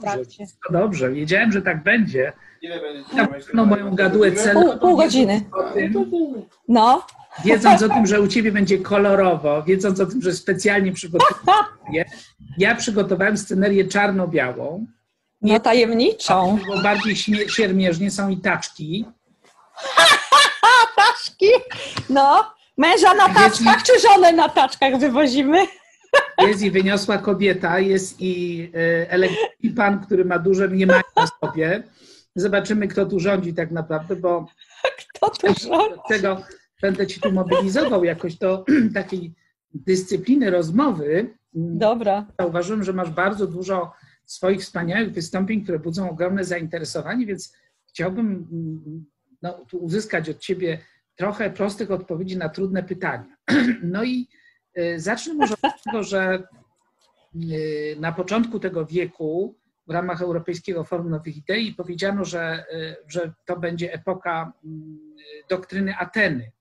trakcie. Wszystko dobrze, wiedziałem, że tak będzie. Ile będzie No moją gadułę celową. Pół, pół godziny. O tym, No, wiedząc o tym, że u ciebie będzie kolorowo, wiedząc o tym, że specjalnie przygotowuję, ja przygotowałem scenerię czarno-białą. no tajemniczą. Bo bardziej siermierznie są i taczki. Taczki. No, męża na taczkach czy żonę na taczkach wywozimy? Jest i wyniosła kobieta, jest i e, elegancki pan, który ma duże mniemanie na sobie. Zobaczymy, kto tu rządzi tak naprawdę, bo Kto tu rządzi? tego będę ci tu mobilizował jakoś do takiej dyscypliny rozmowy. Dobra. Zauważyłem, że masz bardzo dużo swoich wspaniałych wystąpień, które budzą ogromne zainteresowanie, więc chciałbym mm, no, tu uzyskać od ciebie trochę prostych odpowiedzi na trudne pytania. No i zacznę może od tego, że y, na początku tego wieku w ramach Europejskiego Forum Nowych Idei powiedziano, że, y, że to będzie epoka doktryny Ateny,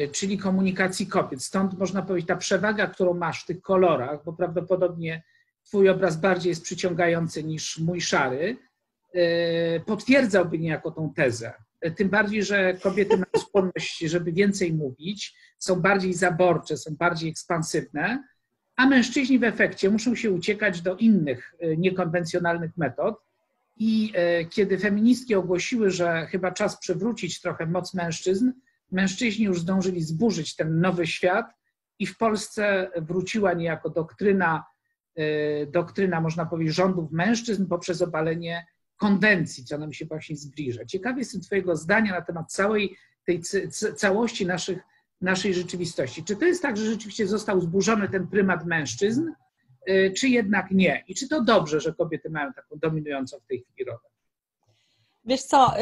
y, czyli komunikacji kobiet. Stąd można powiedzieć, ta przewaga, którą masz w tych kolorach, bo prawdopodobnie twój obraz bardziej jest przyciągający niż mój szary, y, potwierdzałby niejako tą tezę. Tym bardziej, że kobiety mają skłonność, żeby więcej mówić, są bardziej zaborcze, są bardziej ekspansywne, a mężczyźni w efekcie muszą się uciekać do innych y, niekonwencjonalnych metod. I y, kiedy feministki ogłosiły, że chyba czas przywrócić trochę moc mężczyzn, mężczyźni już zdążyli zburzyć ten nowy świat i w Polsce wróciła niejako doktryna, y, doktryna można powiedzieć, rządów mężczyzn poprzez obalenie konwencji, co nam się właśnie zbliża. Ciekawy jestem Twojego zdania na temat całej tej całości naszych, naszej rzeczywistości. Czy to jest tak, że rzeczywiście został zburzony ten prymat mężczyzn, y, czy jednak nie? I czy to dobrze, że kobiety mają taką dominującą w tej chwili rolę? Wiesz co,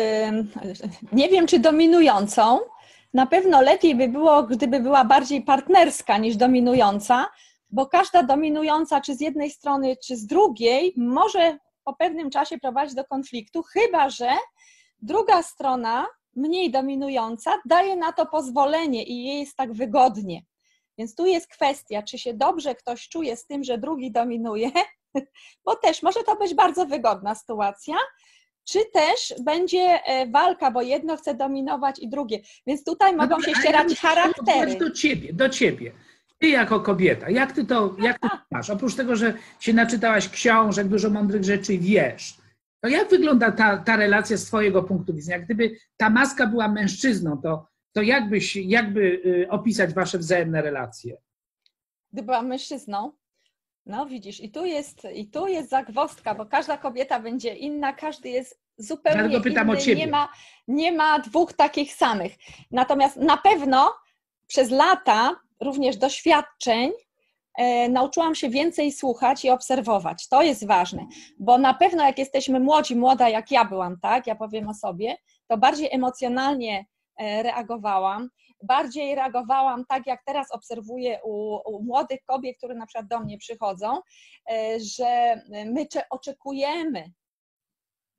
nie wiem czy dominującą. Na pewno lepiej by było, gdyby była bardziej partnerska niż dominująca, bo każda dominująca, czy z jednej strony, czy z drugiej, może po pewnym czasie prowadzić do konfliktu, chyba że druga strona, mniej dominująca, daje na to pozwolenie i jej jest tak wygodnie. Więc tu jest kwestia, czy się dobrze ktoś czuje z tym, że drugi dominuje, bo też może to być bardzo wygodna sytuacja, czy też będzie e, walka, bo jedno chce dominować i drugie. Więc tutaj mogą się No, a ja ścierać chciał charaktery. Do ciebie, do ciebie. Ty jako kobieta, jak ty to, jak ty to masz? Oprócz tego, że się naczytałaś książek, dużo mądrych rzeczy wiesz, to jak wygląda ta, ta relacja z twojego punktu widzenia? Gdyby ta maska była mężczyzną, to, to jakbyś, jakby y, opisać wasze wzajemne relacje? Gdy byłam mężczyzną, no widzisz, i tu jest, i tu jest zagwozdka, bo każda kobieta będzie inna, każdy jest zupełnie Dlatego pytam o inny, ciebie. nie ma, nie ma dwóch takich samych. Natomiast na pewno przez lata również doświadczeń e, nauczyłam się więcej słuchać i obserwować. To jest ważne, bo na pewno jak jesteśmy młodzi, młoda jak ja byłam, tak, ja powiem o sobie, to bardziej emocjonalnie e, reagowałam, bardziej reagowałam tak, jak teraz obserwuję u, u młodych kobiet, które na przykład do mnie przychodzą, e, że my cze- oczekujemy,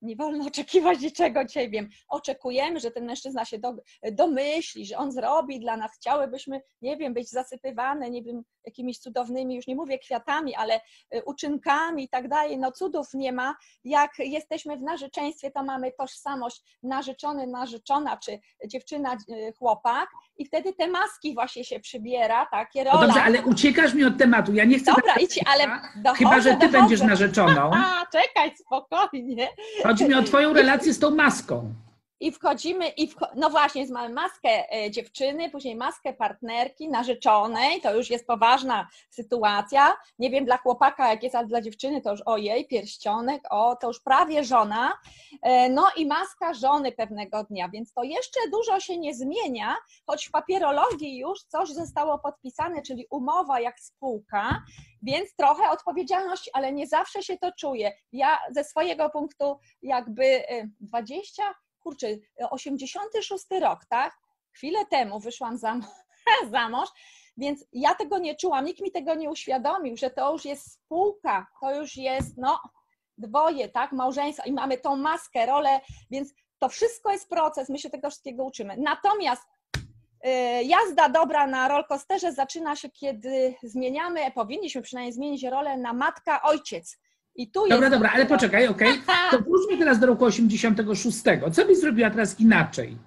nie wolno oczekiwać niczego ciebie. Oczekujemy, że ten mężczyzna się do, domyśli, że on zrobi dla nas. Chciałybyśmy, nie wiem, być zasypywane, nie wiem, jakimiś cudownymi, już nie mówię kwiatami, ale y, uczynkami i tak dalej. No cudów nie ma. Jak jesteśmy w narzeczeństwie, to mamy tożsamość narzeczony, narzeczona, czy dziewczyna, y, chłopak i wtedy te maski właśnie się przybiera, takie No rola. dobrze, ale uciekasz mi od tematu. Ja nie chcę. Dobra, idź, ale dochodzę, Chyba, że ty dochodzę. będziesz narzeczoną. A, czekaj, spokojnie. Chodzi mi o twoją relację z tą maską. I wchodzimy, i wcho- no właśnie, mamy maskę e, dziewczyny, później maskę partnerki, narzeczonej, to już jest poważna sytuacja. Nie wiem dla chłopaka, jak jest, ale dla dziewczyny to już ojej, pierścionek, o, to już prawie żona. E, No i maska żony pewnego dnia, więc to jeszcze dużo się nie zmienia, choć w papierologii już coś zostało podpisane, czyli umowa jak spółka, więc trochę odpowiedzialności, ale nie zawsze się to czuje. Ja ze swojego punktu jakby e, 20 kurczę, 86 rok, tak? Chwilę temu wyszłam za, za mąż, więc ja tego nie czułam, nikt mi tego nie uświadomił, że to już jest spółka, to już jest, no, dwoje, tak, małżeństwo i mamy tą maskę, rolę, więc to wszystko jest proces, my się tego wszystkiego uczymy. Natomiast y, jazda dobra na rollercoasterze zaczyna się, kiedy zmieniamy, powinniśmy przynajmniej zmienić rolę na matka, ojciec. I tu Dobra, jest dobra, ale poczekaj, okej. To wróćmy teraz do roku 86. Co byś zrobiła teraz inaczej?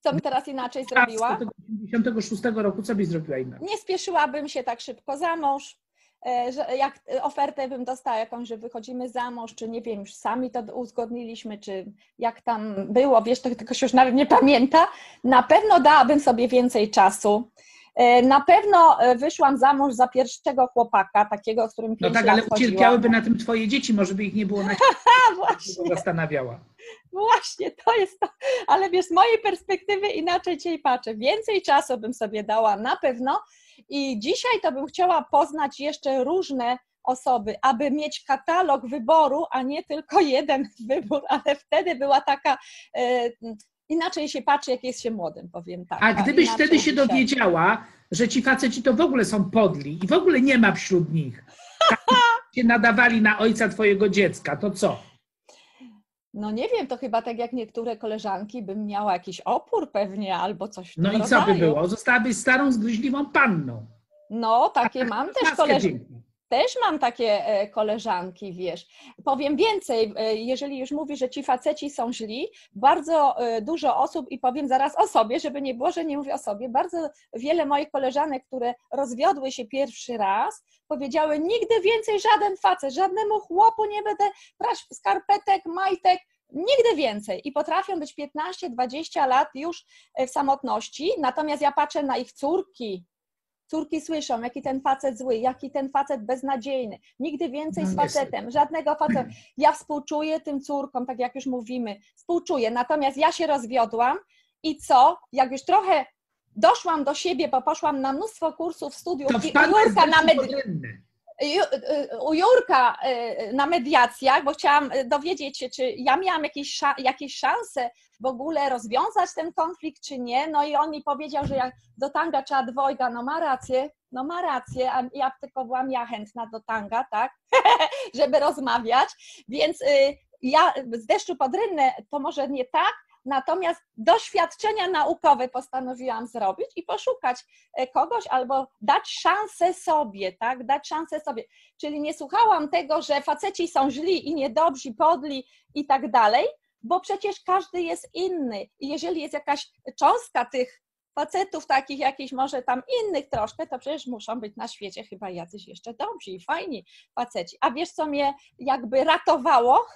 Co bym teraz inaczej zrobiła? Do tego 86 roku, co byś zrobiła inaczej? Nie spieszyłabym się tak szybko za mąż. e, Że jak ofertę bym dostała jakąś, że wychodzimy za mąż, czy nie wiem, już sami to uzgodniliśmy, czy jak tam było, wiesz, to tylko się już nawet nie pamięta. Na pewno dałabym sobie więcej czasu. E, Na pewno e, wyszłam za mąż za pierwszego chłopaka, takiego, z którym No tak, ale ucierpiałyby na tym twoje dzieci, może by ich nie było na właśnie. zastanawiała. Właśnie, to jest to. Ale wiesz, z mojej perspektywy inaczej dzisiaj patrzę. Więcej czasu bym sobie dała na pewno i dzisiaj to bym chciała poznać jeszcze różne osoby, aby mieć katalog wyboru, a nie tylko jeden wybór, ale wtedy była taka. Inaczej się patrzy, jak jest się młodym, powiem tak. A gdybyś inaczej wtedy się dowiedziała, że ci faceci to w ogóle są podli i w ogóle nie ma wśród nich, tak się nadawali na ojca twojego dziecka, to co? No nie wiem, to chyba tak jak niektóre koleżanki bym miała jakiś opór pewnie albo coś No i co by rodzaju. było? Zostałabyś starą, zgryźliwą panną. No, takie mam też Maskę koleżanki. Też mam takie e, koleżanki, wiesz. Powiem więcej, e, jeżeli już mówisz, że ci faceci są źli, bardzo e, dużo osób, i powiem zaraz o sobie, żeby nie było, że nie mówię o sobie, bardzo wiele moich koleżanek, które rozwiodły się pierwszy raz, powiedziały, nigdy więcej żaden facet, żadnemu chłopu nie będę brać skarpetek, majtek, Nigdy więcej. I potrafią być 15-20 lat już w samotności, natomiast ja patrzę na ich córki, Córki słyszą, jaki ten facet zły, jaki ten facet beznadziejny. Nigdy więcej No z facetem, żadnego faceta. Ja współczuję tym córkom, tak jak już mówimy, współczuję. Natomiast ja się rozwiodłam i co? Jak już trochę doszłam do siebie, bo poszłam na mnóstwo kursów, studiów To i Jurka, na w Ju- y, u Jurka y, na mediacjach, bo chciałam y, dowiedzieć się, czy ja miałam jakieś, jakieś szanse w ogóle rozwiązać ten konflikt, czy nie. No i on mi powiedział, że jak do tanga trzeba dwojga, no ma rację, no ma rację, a ja tylko byłam ja chętna do tanga, tak, żeby rozmawiać, więc y, ja z deszczu pod rynnę to może nie tak, natomiast doświadczenia naukowe postanowiłam zrobić i poszukać e, kogoś albo dać szansę sobie, tak, dać szansę sobie, czyli nie słuchałam tego, że faceci są źli i niedobrzy, podli i tak dalej, bo przecież każdy jest inny i jeżeli jest jakaś cząstka tych facetów takich jakichś może tam innych troszkę, to przecież muszą być na świecie chyba jacyś jeszcze dobrzy i fajni faceci. A wiesz, co mnie jakby ratowało?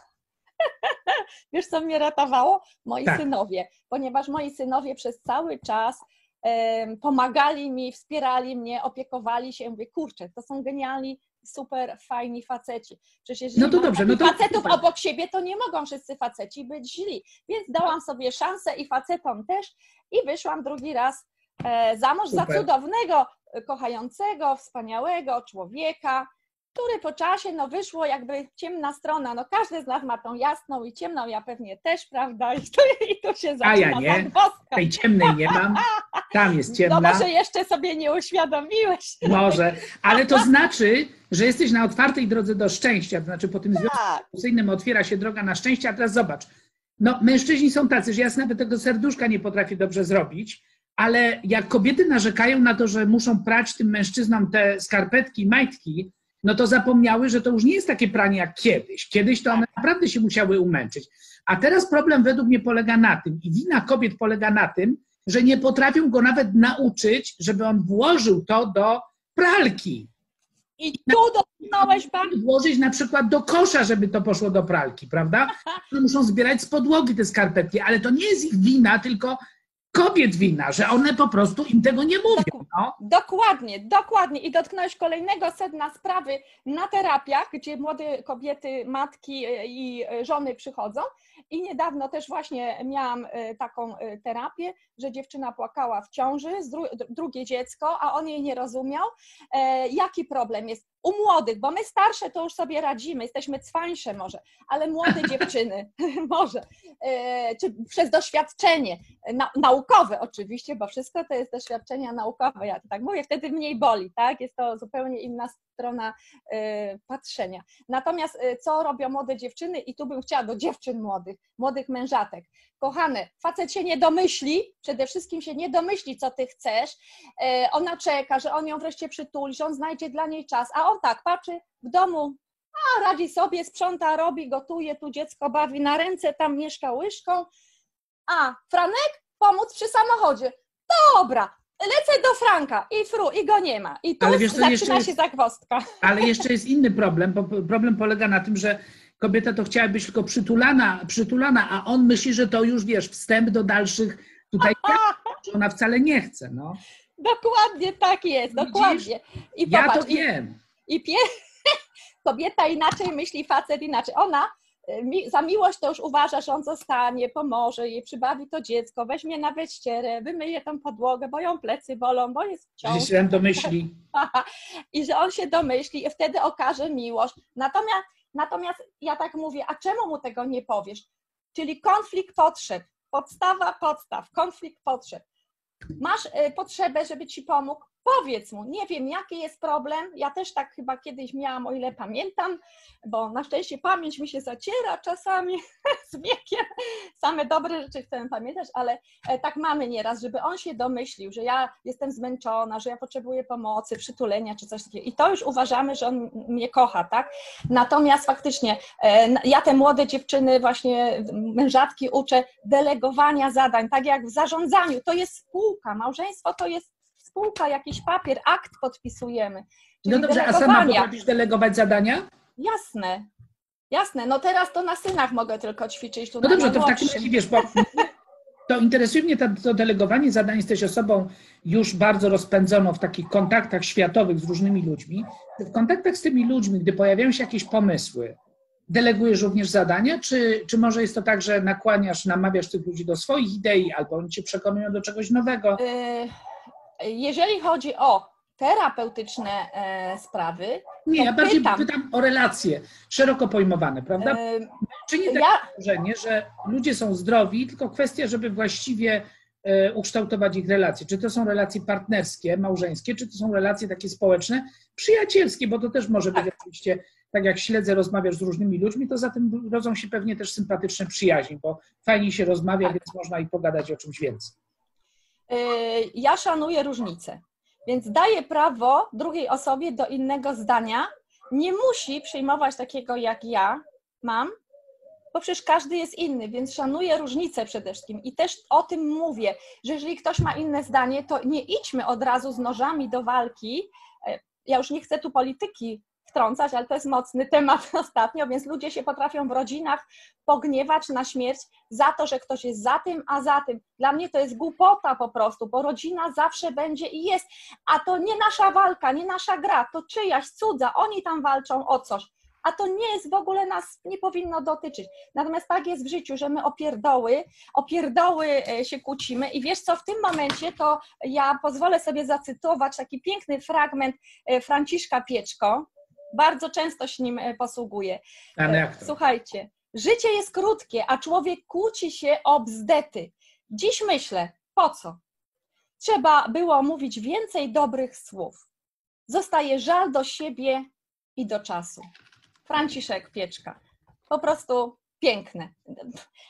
wiesz, co mnie ratowało? Moi Tak. synowie, ponieważ moi synowie przez cały czas em, pomagali mi, wspierali mnie, opiekowali się. Mówię, kurczę, to są genialni, super fajni faceci. Przecież jeżeli No to dobrze, no to facetów super. obok siebie, to nie mogą wszyscy faceci być źli. Więc dałam sobie szansę i facetom też i wyszłam drugi raz e, za mąż za Super. cudownego, e, kochającego, wspaniałego człowieka, który po czasie, no wyszło jakby ciemna strona, no każdy z nas ma tą jasną i ciemną, ja pewnie też, prawda, i tu, i tu się zaczyna A ja nie. zagwozdka. Tej ciemnej nie mam, tam jest No ciemna. może jeszcze sobie nie uświadomiłeś. Może, ale to znaczy, że jesteś na otwartej drodze do szczęścia, to znaczy po tym związku Tak, seksualnym otwiera się droga na szczęście, a teraz zobacz, no mężczyźni są tacy, że ja nawet tego serduszka nie potrafię dobrze zrobić, ale jak kobiety narzekają na to, że muszą prać tym mężczyznom te skarpetki, majtki, no to zapomniały, że to już nie jest takie pranie jak kiedyś. Kiedyś to one naprawdę się musiały umęczyć. A teraz problem według mnie polega na tym i wina kobiet polega na tym, że nie potrafią go nawet nauczyć, żeby on włożył to do pralki. i tu dotknąłeś bardzo Włożyć na przykład do kosza, żeby to poszło do pralki, prawda? Muszą zbierać z podłogi te skarpetki, ale to nie jest ich wina, tylko kobiet wina, że one po prostu im tego nie mówią. No. Dokładnie, dokładnie. I dotknąłeś kolejnego sedna sprawy na terapiach, gdzie młode kobiety, matki e, i e, żony przychodzą. I niedawno też właśnie miałam e, taką e, terapię, że dziewczyna płakała w ciąży, drugie dziecko, a on jej nie rozumiał. E, Jaki problem jest? U młodych, bo my starsze to już sobie radzimy, jesteśmy cwańsze może, ale młode dziewczyny może, czy przez doświadczenie, na, naukowe oczywiście, bo wszystko to jest doświadczenia naukowe, ja to tak mówię, wtedy mniej boli, tak? Jest to zupełnie inna strona patrzenia. Natomiast co robią młode dziewczyny i tu bym chciała do dziewczyn młodych, młodych mężatek. Kochane, facet się nie domyśli, przede wszystkim się nie domyśli, co ty chcesz. E, Ona czeka, że on ją wreszcie przytuli, że on znajdzie dla niej czas, a on tak patrzy w domu, A radzi sobie, sprząta, robi, gotuje, tu dziecko bawi na ręce, tam mieszka łyżką. A Franek pomóc przy samochodzie. Dobra, lecę do Franka i fru, i go nie ma. I tu Ale wiesz, zaczyna jeszcze się jest- zagwozdka. Ale jeszcze jest inny problem, bo problem polega na tym, że kobieta to chciała być tylko przytulana, przytulana, a on myśli, że to już wiesz, wstęp do dalszych tutaj, że ona wcale nie chce. No. Dokładnie tak jest, dokładnie. I Ja to popatrz, i, wiem. i pie... kobieta inaczej myśli, facet inaczej. Ona y, za miłość to już uważa, że on zostanie, pomoże jej, przybawi to dziecko, weźmie na wyścierę, wymyje tą podłogę, bo ją plecy bolą, bo jest w ciąży. Że się domyśli. I że on się domyśli i wtedy okaże miłość. Natomiast, natomiast ja tak mówię, a czemu mu tego nie powiesz? Czyli konflikt potrzeb, podstawa podstaw, konflikt potrzeb. Masz y, potrzebę, żeby ci pomógł? Powiedz mu, nie wiem, jaki jest problem. Ja też tak chyba kiedyś miałam, o ile pamiętam, bo na szczęście pamięć mi się zaciera czasami z wiekiem. Same dobre rzeczy chcę pamiętać, ale e, tak mamy nieraz, żeby on się domyślił, że ja jestem zmęczona, że ja potrzebuję pomocy, przytulenia czy coś takiego. I to już uważamy, że on mnie kocha, tak? Natomiast faktycznie e, ja te młode dziewczyny, właśnie mężatki uczę delegowania zadań, tak jak w zarządzaniu. To jest spółka, małżeństwo to jest spółka, jakiś papier, akt podpisujemy. No dobrze, a sama potrafisz delegować zadania? Jasne. Jasne, no teraz to na synach mogę tylko ćwiczyć. Tu No dobrze, to w takim razie wiesz, bo to interesuje mnie to, delegowanie zadań. Jesteś osobą już bardzo rozpędzoną w takich kontaktach światowych z różnymi ludźmi. W kontaktach z tymi ludźmi, gdy pojawiają się jakieś pomysły, delegujesz również zadania, czy, czy może jest to tak, że nakłaniasz, namawiasz tych ludzi do swoich idei, albo oni cię przekonują do czegoś nowego? Jeżeli chodzi o terapeutyczne e, sprawy, Nie, ja bardziej pytam. pytam o relacje szeroko pojmowane, prawda? e, Czy nie takie ja, wrażenie, że ludzie są zdrowi, tylko kwestia, żeby właściwie e, ukształtować ich relacje. Czy to są relacje partnerskie, małżeńskie, czy to są relacje takie społeczne, przyjacielskie, bo to też może być oczywiście, tak jak śledzę, rozmawiasz z różnymi ludźmi, to za tym rodzą się pewnie też sympatyczne przyjaźnie, bo fajnie się rozmawia, Tak. więc można i pogadać o czymś więcej. Y, ja szanuję różnice, więc daję prawo drugiej osobie do innego zdania. Nie musi przyjmować takiego, jak ja mam, bo przecież każdy jest inny, więc szanuję różnice przede wszystkim i też o tym mówię, że jeżeli ktoś ma inne zdanie, to nie idźmy od razu z nożami do walki. E, Ja już nie chcę tu polityki wtrącać, ale to jest mocny temat ostatnio, więc ludzie się potrafią w rodzinach pogniewać na śmierć za to, że ktoś jest za tym, a za tym. Dla mnie to jest głupota po prostu, bo rodzina zawsze będzie i jest, a to nie nasza walka, nie nasza gra, to czyjaś cudza, oni tam walczą o coś. A to nie jest w ogóle nas, nie powinno dotyczyć. Natomiast tak jest w życiu, że my opierdoły, opierdoły e, się kłócimy i wiesz co, w tym momencie to ja pozwolę sobie zacytować taki piękny fragment e, Franciszka Pieczko. Bardzo często się nim e, jak to? Słuchajcie, życie jest krótkie, a człowiek kłóci się o bzdety. Dziś myślę, po co? Trzeba było mówić więcej dobrych słów. Zostaje żal do siebie i do czasu. Franciszek Pieczka. Po prostu piękne.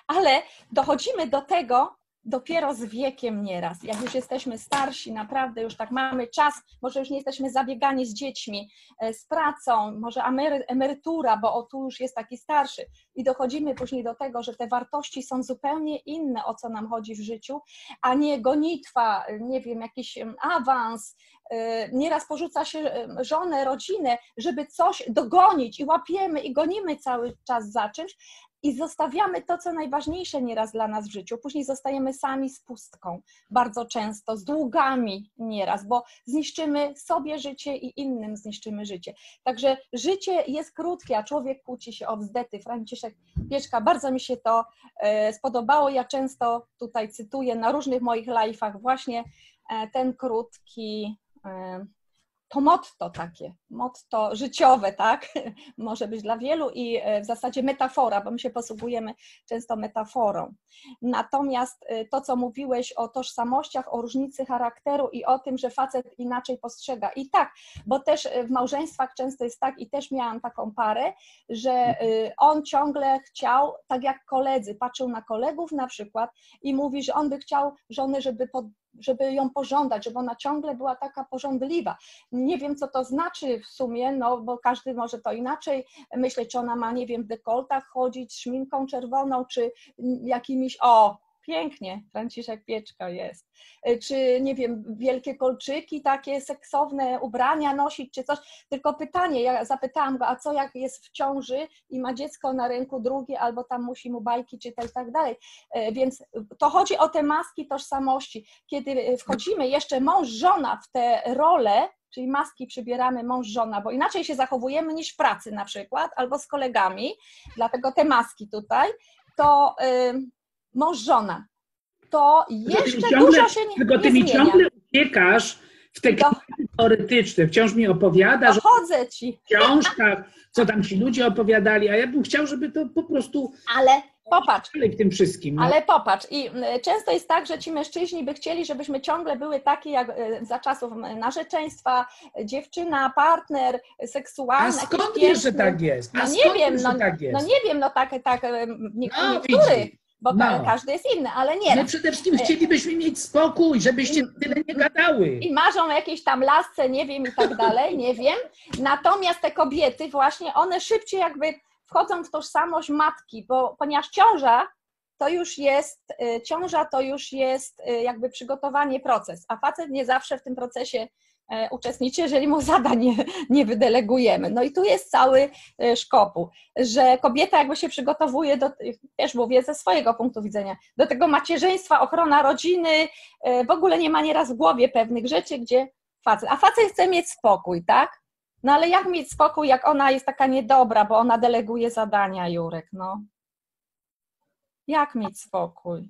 Ale dochodzimy do tego dopiero z wiekiem nieraz. Jak już jesteśmy starsi, naprawdę już tak mamy czas, może już nie jesteśmy zabiegani z dziećmi, e, z pracą, może emery- emerytura, bo o tu już jest taki starszy. I dochodzimy później do tego, że te wartości są zupełnie inne, o co nam chodzi w życiu, a nie gonitwa, nie wiem, jakiś awans. E, Nieraz porzuca się em, żonę, rodzinę, żeby coś dogonić i łapiemy i gonimy cały czas za czymś i zostawiamy to, co najważniejsze nieraz dla nas w życiu. Później zostajemy sami z pustką, bardzo często, z długami nieraz, bo zniszczymy sobie życie i innym zniszczymy życie. Także życie jest krótkie, a człowiek kłóci się o wzdety. Franciszek Pieczka, bardzo mi się to e, spodobało. Ja często tutaj cytuję na różnych moich live'ach właśnie e, ten krótki e, to motto takie, motto życiowe, tak? Może być dla wielu i e, w zasadzie metafora, bo my się posługujemy często metaforą. Natomiast e, to, co mówiłeś o tożsamościach, o różnicy charakteru i o tym, że facet inaczej postrzega. I tak, bo też e, w małżeństwach często jest tak, i też miałam taką parę, że on ciągle chciał, tak jak koledzy, patrzył na kolegów na przykład i mówi, że on by chciał żonę, żeby pod żeby ją pożądać, żeby ona ciągle była taka pożądliwa. Nie wiem, co to znaczy w sumie, no bo każdy może to inaczej myśleć, czy ona ma, nie wiem, w dekoltach chodzić, szminką czerwoną, czy jakimiś, o, Pięknie, Franciszek Pieczka jest. E, czy, nie wiem, wielkie kolczyki, takie seksowne ubrania nosić, czy coś. Tylko pytanie, ja zapytałam go, a co jak jest w ciąży i ma dziecko na ręku drugie, albo tam musi mu bajki czytać i tak dalej. E, więc to chodzi o te maski tożsamości. Kiedy wchodzimy jeszcze mąż, żona w te role, czyli maski przybieramy mąż, żona, bo inaczej się zachowujemy niż w pracy na przykład, albo z kolegami, dlatego te maski tutaj, to mąż, żona, to jeszcze ciągle, dużo się nie Tylko ty nie mi ciągle uciekasz w te Do... teoretyczne. Wciąż mi opowiadasz Dochodzę ci. w książkach, co tam ci ludzie opowiadali, a ja bym chciał, żeby to po prostu... Ale popatrz. W tym wszystkim. No. Ale popatrz. I często jest tak, że ci mężczyźni by chcieli, żebyśmy ciągle były takie jak e, za czasów narzeczeństwa, dziewczyna, partner, seksualny. A skąd wiesz, że tak jest? A no nie wiem, no, tak jest? no nie wiem, no tak, tak no, niektórych bo no. każdy jest inny, ale nie. My przede wszystkim e, chcielibyśmy mieć spokój, żebyście tyle nie gadały. I marzą jakieś tam lasce, nie wiem i tak dalej, nie wiem. Natomiast te kobiety właśnie, one szybciej jakby wchodzą w tożsamość matki, bo ponieważ ciąża to już jest, e, ciąża to już jest e, jakby przygotowanie proces, a facet nie zawsze w tym procesie uczestniczy, jeżeli mu zadań nie, nie wydelegujemy. No i tu jest cały e, szkopu, że kobieta jakby się przygotowuje do, też mówię ze swojego punktu widzenia, do tego macierzyństwa, ochrona rodziny, e, w ogóle nie ma nieraz w głowie pewnych rzeczy, gdzie facet, a facet chce mieć spokój, tak? No ale jak mieć spokój, jak ona jest taka niedobra, bo ona deleguje zadania, Jurek, no. Jak mieć spokój?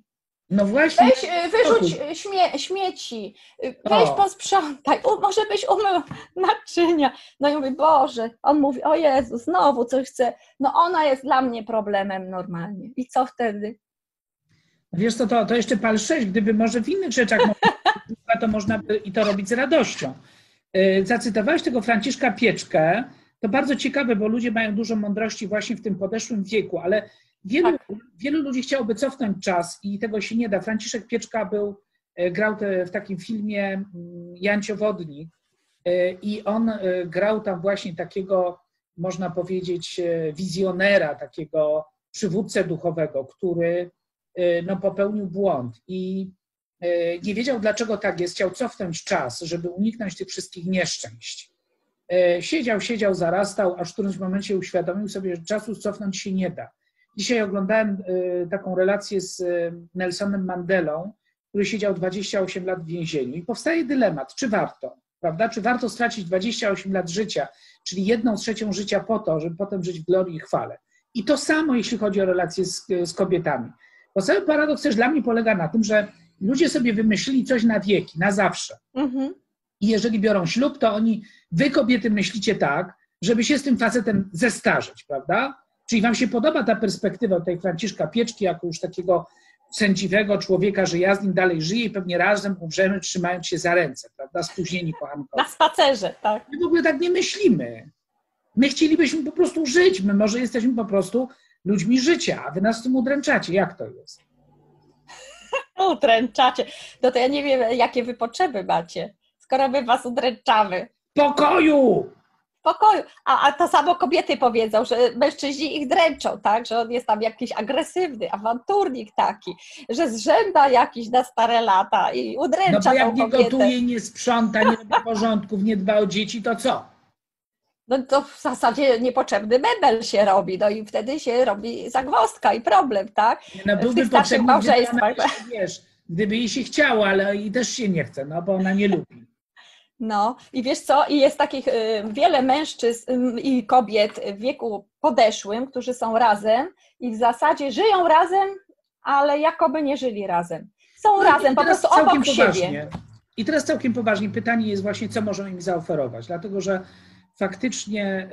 No właśnie. Weź, y, wyrzuć y, śmie śmieci, y, weź o. posprzątaj, U, może byś umył naczynia. No i mówi, Boże, on mówi, o Jezu, znowu coś chce. No ona jest dla mnie problemem normalnie. I co wtedy? Wiesz co, to, to jeszcze pal 6, gdyby może w innych rzeczach to można by i to robić z radością. Zacytowałeś tego Franciszka Pieczkę, to bardzo ciekawe, bo ludzie mają dużo mądrości właśnie w tym podeszłym wieku, ale Wielu, tak. wielu ludzi chciałoby cofnąć czas i tego się nie da. Franciszek Pieczka był, e, grał w takim filmie mm, Jancio Wodnik e, i on e, grał tam właśnie takiego, można powiedzieć, wizjonera, takiego przywódcę duchowego, który no, popełnił błąd i nie wiedział, dlaczego tak jest. Chciał cofnąć czas, żeby uniknąć tych wszystkich nieszczęść. Siedział, siedział, zarastał, aż w którymś momencie uświadomił sobie, że czasu cofnąć się nie da. Dzisiaj oglądałem y, taką relację z y, Nelsonem Mandelą, który siedział 28 lat w więzieniu i powstaje dylemat, czy warto, prawda? Czy warto stracić 28 lat życia, czyli jedną trzecią życia po to, żeby potem żyć w glorii i chwale. I to samo, jeśli chodzi o relacje z, z kobietami. Bo cały paradoks też dla mnie polega na tym, że ludzie sobie wymyślili coś na wieki, na zawsze. Mhm. I jeżeli biorą ślub, to oni, wy kobiety myślicie tak, żeby się z tym facetem zestarzeć, prawda? Czyli Wam się podoba ta perspektywa tej Franciszka Pieczki jako już takiego sędziwego człowieka, że ja z nim dalej żyję i pewnie razem umrzemy, trzymając się za ręce, prawda? Spóźnieni kochankowie. Na spacerze, tak. My w ogóle tak nie myślimy. My chcielibyśmy po prostu żyć. My może jesteśmy po prostu ludźmi życia, a Wy nas tym udręczacie. Jak to jest? udręczacie. No to ja nie wiem, jakie Wy potrzeby macie, skoro my Was udręczamy. Pokoju! Pokoju. A, a to samo kobiety powiedzą, że mężczyźni ich dręczą, tak? Że on jest tam jakiś agresywny, awanturnik taki, że zrzęda jakiś na stare lata i udręcza No bo jak nie gotuje, nie sprząta, nie robi porządków, nie dba o dzieci, to co? No to w zasadzie niepotrzebny mebel się robi, no i wtedy się robi zagwozdka i problem, tak? No byłby w tych małżeństwach. Wiesz, gdyby jej się chciało, ale i też się nie chce, no bo ona nie lubi. No i wiesz co, i jest takich y, wiele mężczyzn i kobiet w wieku podeszłym, którzy są razem i w zasadzie żyją razem, ale jakoby nie żyli razem. Są no razem, po prostu obok poważnie. siebie. I teraz całkiem poważnie pytanie jest właśnie, co możemy im zaoferować, dlatego że faktycznie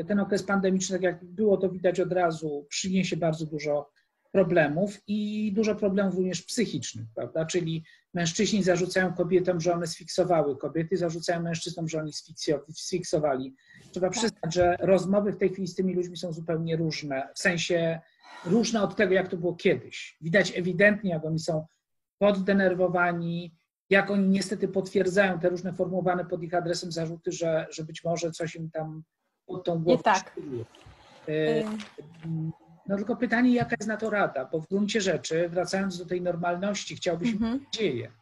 y, ten okres pandemiczny, tak jak było to widać od razu, przyniesie bardzo dużo problemów i dużo problemów również psychicznych, prawda? Czyli mężczyźni zarzucają kobietom, że one sfiksowały, kobiety zarzucają mężczyznom, że oni sfiksowali. Trzeba tak. przyznać, że rozmowy w tej chwili z tymi ludźmi są zupełnie różne, w sensie różne od tego, jak to było kiedyś. Widać ewidentnie, jak oni są poddenerwowani, jak oni niestety potwierdzają te różne formułowane pod ich adresem zarzuty, że, że być może coś im tam pod tą głową Nie tak. E, no tylko pytanie, jaka jest na to rada, bo w gruncie rzeczy, wracając do tej normalności, chciałbyś mhm. nadzieję,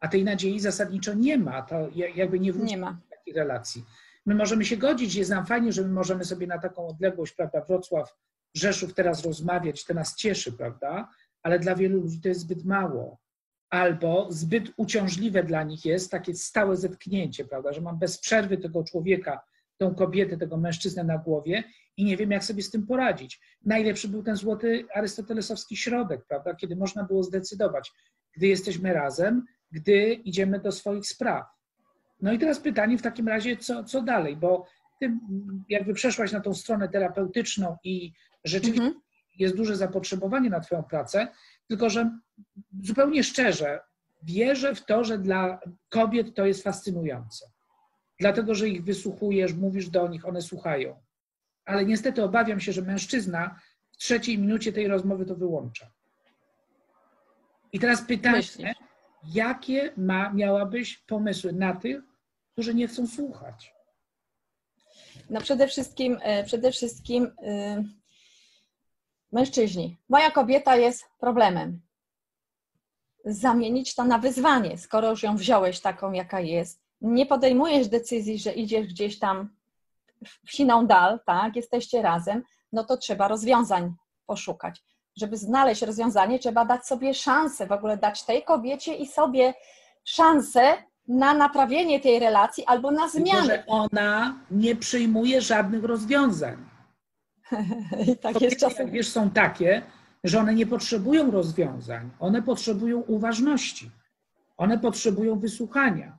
a tej nadziei zasadniczo nie ma, to jakby nie wróci nie ma. takiej relacji. My możemy się godzić, jest nam fajnie, że my możemy sobie na taką odległość, prawda, Wrocław, Rzeszów teraz rozmawiać, to nas cieszy, prawda, ale dla wielu ludzi to jest zbyt mało. Albo zbyt uciążliwe dla nich jest takie stałe zetknięcie, prawda, że mam bez przerwy tego człowieka, tą kobietę, tego mężczyznę na głowie i nie wiem, jak sobie z tym poradzić. Najlepszy był ten złoty arystotelesowski środek, prawda, kiedy można było zdecydować, gdy jesteśmy razem, gdy idziemy do swoich spraw. No i teraz pytanie w takim razie, co, co dalej, bo ty jakby przeszłaś na tą stronę terapeutyczną i rzeczywiście mhm. jest duże zapotrzebowanie na Twoją pracę, tylko że zupełnie szczerze wierzę w to, że dla kobiet to jest fascynujące. Dlatego, że ich wysłuchujesz, mówisz do nich, one słuchają. Ale niestety obawiam się, że mężczyzna w trzeciej minucie tej rozmowy to wyłącza. I teraz pytanie, Myślisz? jakie ma, miałabyś pomysły na tych, którzy nie chcą słuchać? No przede wszystkim, e, przede wszystkim yy, mężczyźni. Moja kobieta jest problemem. Zamienić to na wyzwanie, skoro już ją wziąłeś taką, jaka jest. Nie podejmujesz decyzji, że idziesz gdzieś tam w siną dal, tak, jesteście razem, no to trzeba rozwiązań poszukać żeby znaleźć rozwiązanie, trzeba dać sobie szansę, w ogóle dać tej kobiecie i sobie szansę na naprawienie tej relacji albo na zmianę. Tylko, że ona nie przyjmuje żadnych rozwiązań. I tak jest czasem. Wiesz, są takie, że one nie potrzebują rozwiązań, one potrzebują uważności, one potrzebują wysłuchania.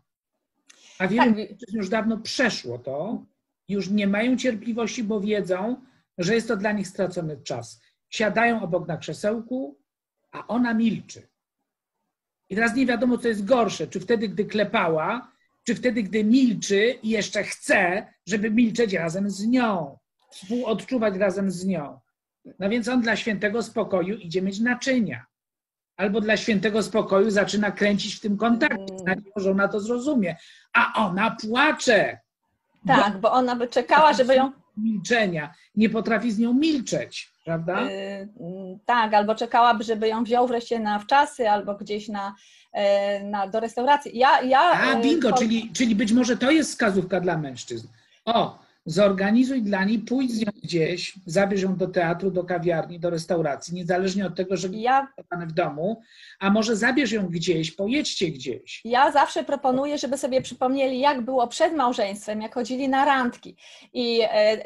A wielu tak. już dawno przeszło to, już nie mają cierpliwości, bo wiedzą, że jest to dla nich stracony czas siadają obok na krzesełku, a ona milczy. I teraz nie wiadomo, co jest gorsze, czy wtedy, gdy klepała, czy wtedy, gdy milczy i jeszcze chce, żeby milczeć razem z nią, współodczuwać razem z nią. No więc on dla świętego spokoju idzie mieć naczynia. Albo dla świętego spokoju zaczyna kręcić w tym kontakcie, mm. że ona to zrozumie. A ona płacze. Tak, bo, ona by czekała, żeby ją. Milczenia. Nie potrafi z nią milczeć prawda? Yy, tak, albo czekałaby, żeby ją wziął wreszcie na wczasy, albo gdzieś na, yy, na, do restauracji. Ja, ja, A, bingo, to... czyli, czyli być może to jest wskazówka dla mężczyzn. O, zorganizuj dla niej, pójdź z nią gdzieś, zabierz ją do teatru, do kawiarni, do restauracji, niezależnie od tego, że ja w domu, a może zabierz ją gdzieś, pojedźcie gdzieś. Ja zawsze proponuję, żeby sobie przypomnieli, jak było przed małżeństwem, jak chodzili na randki. I e,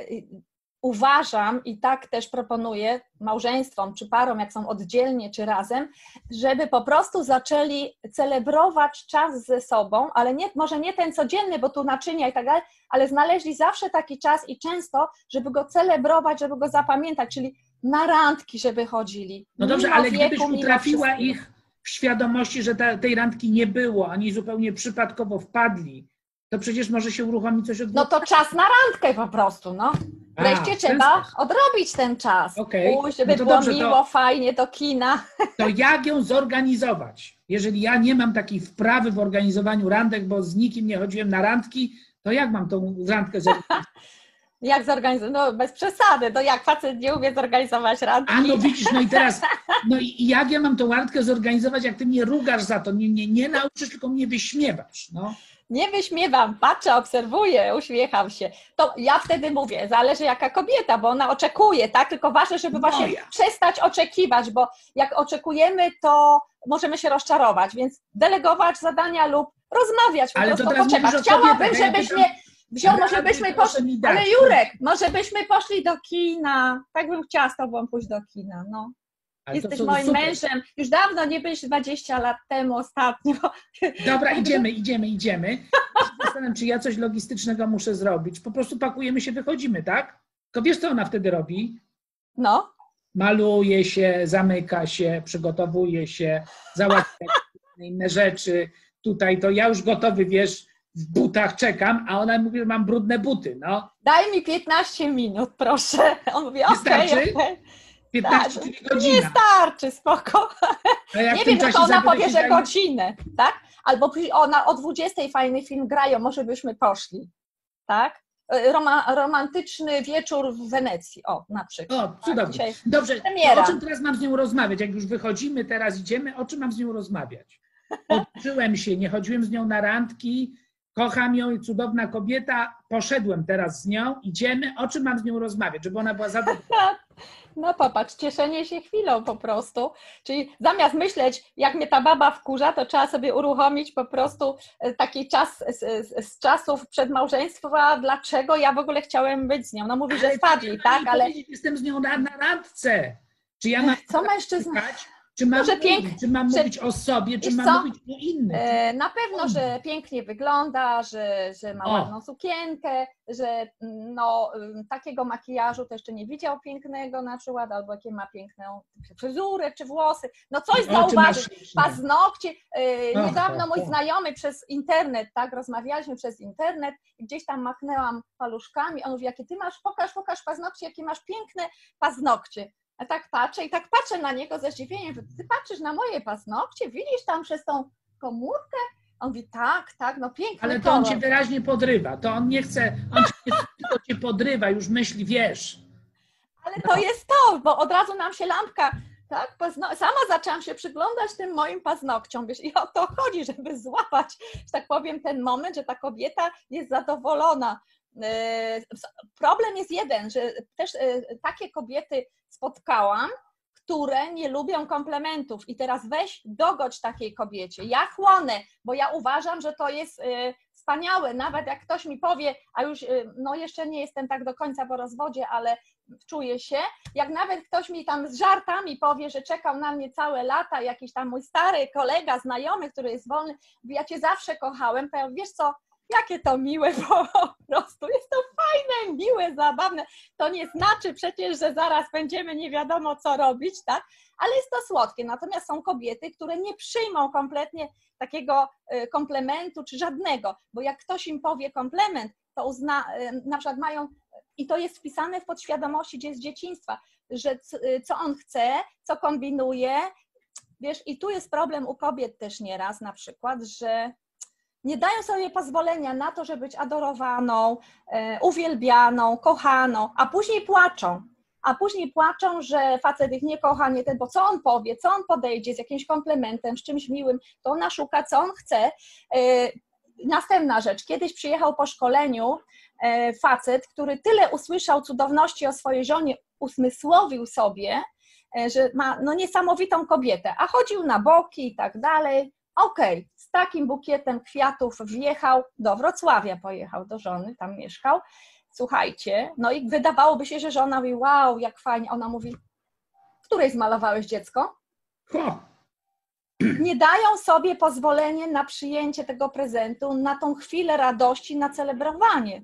uważam i tak też proponuję małżeństwom czy parom, jak są oddzielnie czy razem, żeby po prostu zaczęli celebrować czas ze sobą, ale nie, może nie ten codzienny, bo tu naczynia i tak dalej, ale znaleźli zawsze taki czas i często, żeby go celebrować, żeby go zapamiętać, czyli na randki, żeby chodzili. No dobrze, ale wieku, gdybyś utrafiła ich w świadomości, że ta, tej randki nie było, oni zupełnie przypadkowo wpadli, to przecież może się uruchomić coś od No to czas na randkę po prostu, no. Wreszcie A, trzeba odrobić ten czas. Okay. Pójść, żeby no było dobrze, miło, to, fajnie do kina. To jak ją zorganizować? Jeżeli ja nie mam takiej wprawy w organizowaniu randek, bo z nikim nie chodziłem na randki, to jak mam tą randkę zorganizować? Jak zorganizować? No bez przesady, to jak facet nie umie zorganizować randki. A no widzisz, no i teraz, no i jak ja mam tą randkę zorganizować, jak ty mnie rugasz za to, nie, nie, nie nauczysz, tylko mnie wyśmiewasz, no nie wyśmiewam, patrzę, obserwuję, uśmiecham się. To ja wtedy mówię, zależy jaka kobieta, bo ona oczekuje, tak? Tylko ważne, żeby właśnie przestać oczekiwać, bo jak oczekujemy, to możemy się rozczarować, więc delegować zadania lub rozmawiać, po Ale prostu poczekać. Chciałabym, żebyś mnie wziął, może byśmy poszli, ale Jurek, może byśmy poszli do kina. Tak bym chciała z tobą pójść do kina, no. Ale Jesteś moim super. mężem. Już dawno nie byłeś 20 lat temu ostatnio. Dobra, idziemy, idziemy, idziemy. Zastanawiam czy ja coś logistycznego muszę zrobić. Po prostu pakujemy się, wychodzimy, tak? Tylko wiesz, co ona wtedy robi? No. Maluje się, zamyka się, przygotowuje się, załatwia inne rzeczy. Tutaj to ja już gotowy, wiesz, w butach czekam, a ona mówi, że mam brudne buty, no. Daj mi 15 minut, proszę. On mówi, okej, okay, okay. 15 tak, godzin. Nie starczy, spoko. Nie wiem, no to ona powie, że godzinę, tak? Albo ona o 20 fajny film grają, może byśmy poszli, tak? E, Roma, romantyczny wieczór w Wenecji, o, na przykład. O, tak, cudownie. Tak, Dobrze, o czym teraz mam z nią rozmawiać? Jak już wychodzimy, teraz idziemy, o czym mam z nią rozmawiać? Odczułem się, nie chodziłem z nią na randki, kocham ją i cudowna kobieta, poszedłem teraz z nią, idziemy, o czym mam z nią rozmawiać, żeby ona była zadowolona. No popatrz, cieszenie się chwilą po prostu. Czyli zamiast myśleć, jak mnie ta baba wkurza, to trzeba sobie uruchomić po prostu e, taki czas z, z, z czasów przedmałżeństwa, dlaczego ja w ogóle chciałem być z nią. No mówi, że spadli, tak, ale... Jestem z nią na, na randce. Czy ja mam... Co mężczyzna... Czy mam, Może pięk... czy mam mówić o sobie, czy mam co? mówić o innym? E, na pewno, że pięknie wygląda, że, że ma o. ładną sukienkę, że mm, no, takiego makijażu to jeszcze nie widział pięknego na przykład, albo jakie ma piękną fryzurę czy włosy. No coś zauważyć. Paznokcie. E, niedawno mój znajomy przez internet, tak, rozmawialiśmy przez internet i gdzieś tam machnęłam paluszkami. On mówi, jakie ty masz, pokaż, pokaż paznokcie, jakie masz piękne paznokcie. Tak patrzę i tak patrzę na niego ze zdziwieniem, że ty patrzysz na moje paznokcie, widzisz tam przez tą komórkę? On mówi, tak, tak, no pięknie. Ale to on cię wyraźnie podrywa, to on nie chce, on cię, tylko cię podrywa, już myśli, wiesz. Ale no. to jest to, bo od razu nam się lampka, tak, pazno... sama zaczęłam się przyglądać tym moim paznokciom, wiesz, i o to chodzi, żeby złapać, że tak powiem, ten moment, że ta kobieta jest zadowolona. E, problem jest jeden, że też e, takie kobiety spotkałam, które nie lubią komplementów. I teraz weź dogodź takiej kobiecie. Ja chłonę, bo ja uważam, że to jest y, wspaniałe. Nawet jak ktoś mi powie, a już no jeszcze nie jestem tak do końca po rozwodzie, ale czuję się, jak nawet ktoś mi tam z żartami powie, że czekał na mnie całe lata, jakiś tam mój stary kolega, znajomy, który jest wolny, ja cię zawsze kochałem, to ja, wiesz co, jakie to miłe po prostu. Jest to fajne, miłe, zabawne. To nie znaczy przecież, że zaraz będziemy nie wiadomo co robić, tak? Ale jest to słodkie. Natomiast są kobiety, które nie przyjmą kompletnie takiego y, komplementu czy żadnego, bo jak ktoś im powie komplement, to uzna, y, na przykład mają, i to jest wpisane w podświadomości z dzieciństwa, że y, co on chce, co kombinuje, wiesz, i tu jest problem u kobiet też nieraz na przykład, że nie dają sobie pozwolenia na to, żeby być adorowaną, e, uwielbianą, kochaną, a później płaczą. A później płaczą, że facet ich nie kocha, nie ten, bo co on powie, co on podejdzie z jakimś komplementem, z czymś miłym, to ona szuka, co on chce. E, następna rzecz. Kiedyś przyjechał po szkoleniu e, facet, który tyle usłyszał cudowności o swojej żonie, usmysłowił sobie, że ma no, niesamowitą kobietę, a chodził na boki i tak dalej. Okej, okay, z takim bukietem kwiatów wjechał do Wrocławia, pojechał do żony, tam mieszkał. Słuchajcie, no i wydawałoby się, że żona mówi, wow, jak fajnie. Ona mówi, której zmalowałeś dziecko? Nie dają sobie pozwolenie na przyjęcie tego prezentu, na tą chwilę radości, na celebrowanie.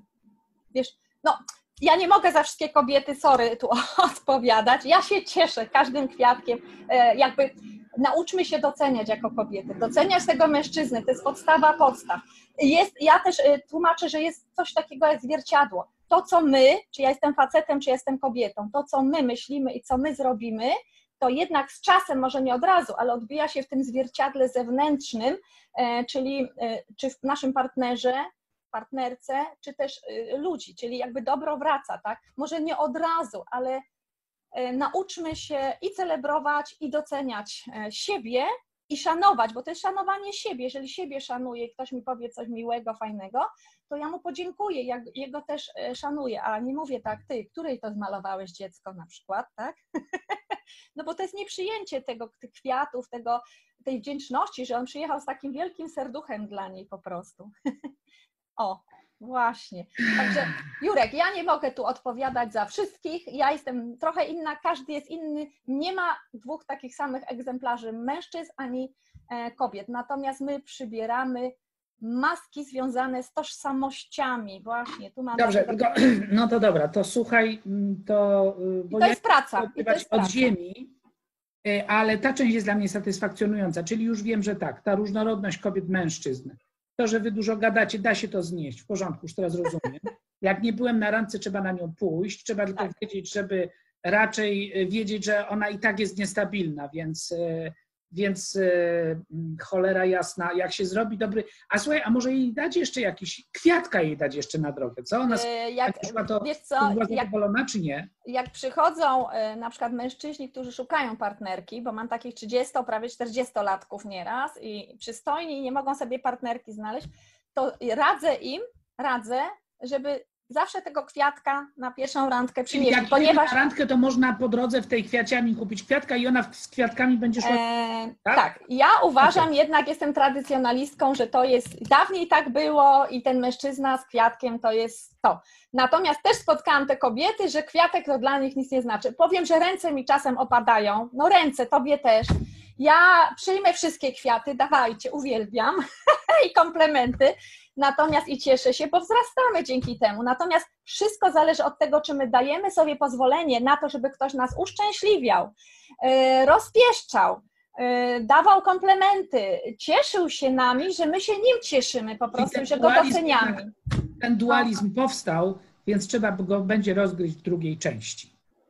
Wiesz, no, ja nie mogę za wszystkie kobiety, sorry, tu odpowiadać. Ja się cieszę każdym kwiatkiem, e, jakby nauczmy się doceniać jako kobiety, doceniać tego mężczyznę, to jest podstawa podstaw. Jest, ja też y, tłumaczę, że jest coś takiego jak zwierciadło. To, co my, czy ja jestem facetem, czy jestem kobietą, to, co my myślimy i co my zrobimy, to jednak z czasem, może nie od razu, ale odbija się w tym zwierciadle zewnętrznym, e, czyli e, czy w naszym partnerze, partnerce, czy też y, ludzi, czyli jakby dobro wraca, tak? Może nie od razu, ale nauczmy się i celebrować, i doceniać e, siebie, i szanować, bo to jest szanowanie siebie. Jeżeli siebie szanuję ktoś mi powie coś miłego, fajnego, to ja mu podziękuję, jak jego też e, szanuję, a nie mówię tak, ty, której to zmalowałeś dziecko na przykład, tak? No bo to jest nieprzyjęcie tego, tych kwiatów, tego, tej wdzięczności, że on przyjechał z takim wielkim serduchem dla niej po prostu. O, Właśnie. Także Jurek, ja nie mogę tu odpowiadać za wszystkich. Ja jestem trochę inna, każdy jest inny. Nie ma dwóch takich samych egzemplarzy mężczyzn ani e, kobiet. Natomiast my przybieramy maski związane z tożsamościami. Właśnie, tu mamy. Dobrze, no to dobra, to słuchaj, mm, to. Y, bo to jest praca. To jest od praca. ziemi, y, ale ta część jest dla mnie satysfakcjonująca, czyli już wiem, że tak, ta różnorodność kobiet, mężczyzn to, że wy dużo gadacie, da się to znieść. W porządku, już teraz rozumiem. Jak nie byłem na randce, trzeba na nią pójść. Trzeba tylko tak. wiedzieć, żeby raczej wiedzieć, że ona i tak jest niestabilna, więc, więc y, cholera jasna, jak się zrobi dobry. A słuchaj, a może jej dać jeszcze jakiś kwiatka jej dać jeszcze na drogę, co? Ona E, jak, przyszła, to wiesz co, była jak, zadowolona, czy nie? jak przychodzą e, na przykład mężczyźni, którzy szukają partnerki, bo mam takich 30, prawie 40-latków nieraz i przystojni i nie mogą sobie partnerki znaleźć, to radzę im, radzę, żeby zawsze tego kwiatka na pierwszą randkę Czyli przynieść, jak ponieważ... na randkę, to można po drodze w tej kwiaciami kupić kwiatka i ona z kwiatkami będzie szła. E, Tak? tak? ja uważam, jednak jestem tradycjonalistką, że to jest, dawniej tak było i ten mężczyzna z kwiatkiem to jest to. Natomiast też spotkałam te kobiety, że kwiatek to dla nich nic nie znaczy. Powiem, że ręce mi czasem opadają, no ręce, tobie też. Ja przyjmę wszystkie kwiaty, dawajcie, uwielbiam i komplementy, natomiast i cieszę się, bo wzrastamy dzięki temu. Natomiast wszystko zależy od tego, czy my dajemy sobie pozwolenie na to, żeby ktoś nas uszczęśliwiał, yy, rozpieszczał, yy, dawał komplementy, cieszył się nami, że my się nim cieszymy po prostu, że go doceniamy. Ten dualizm powstał, więc trzeba go będzie rozgryźć w drugiej części.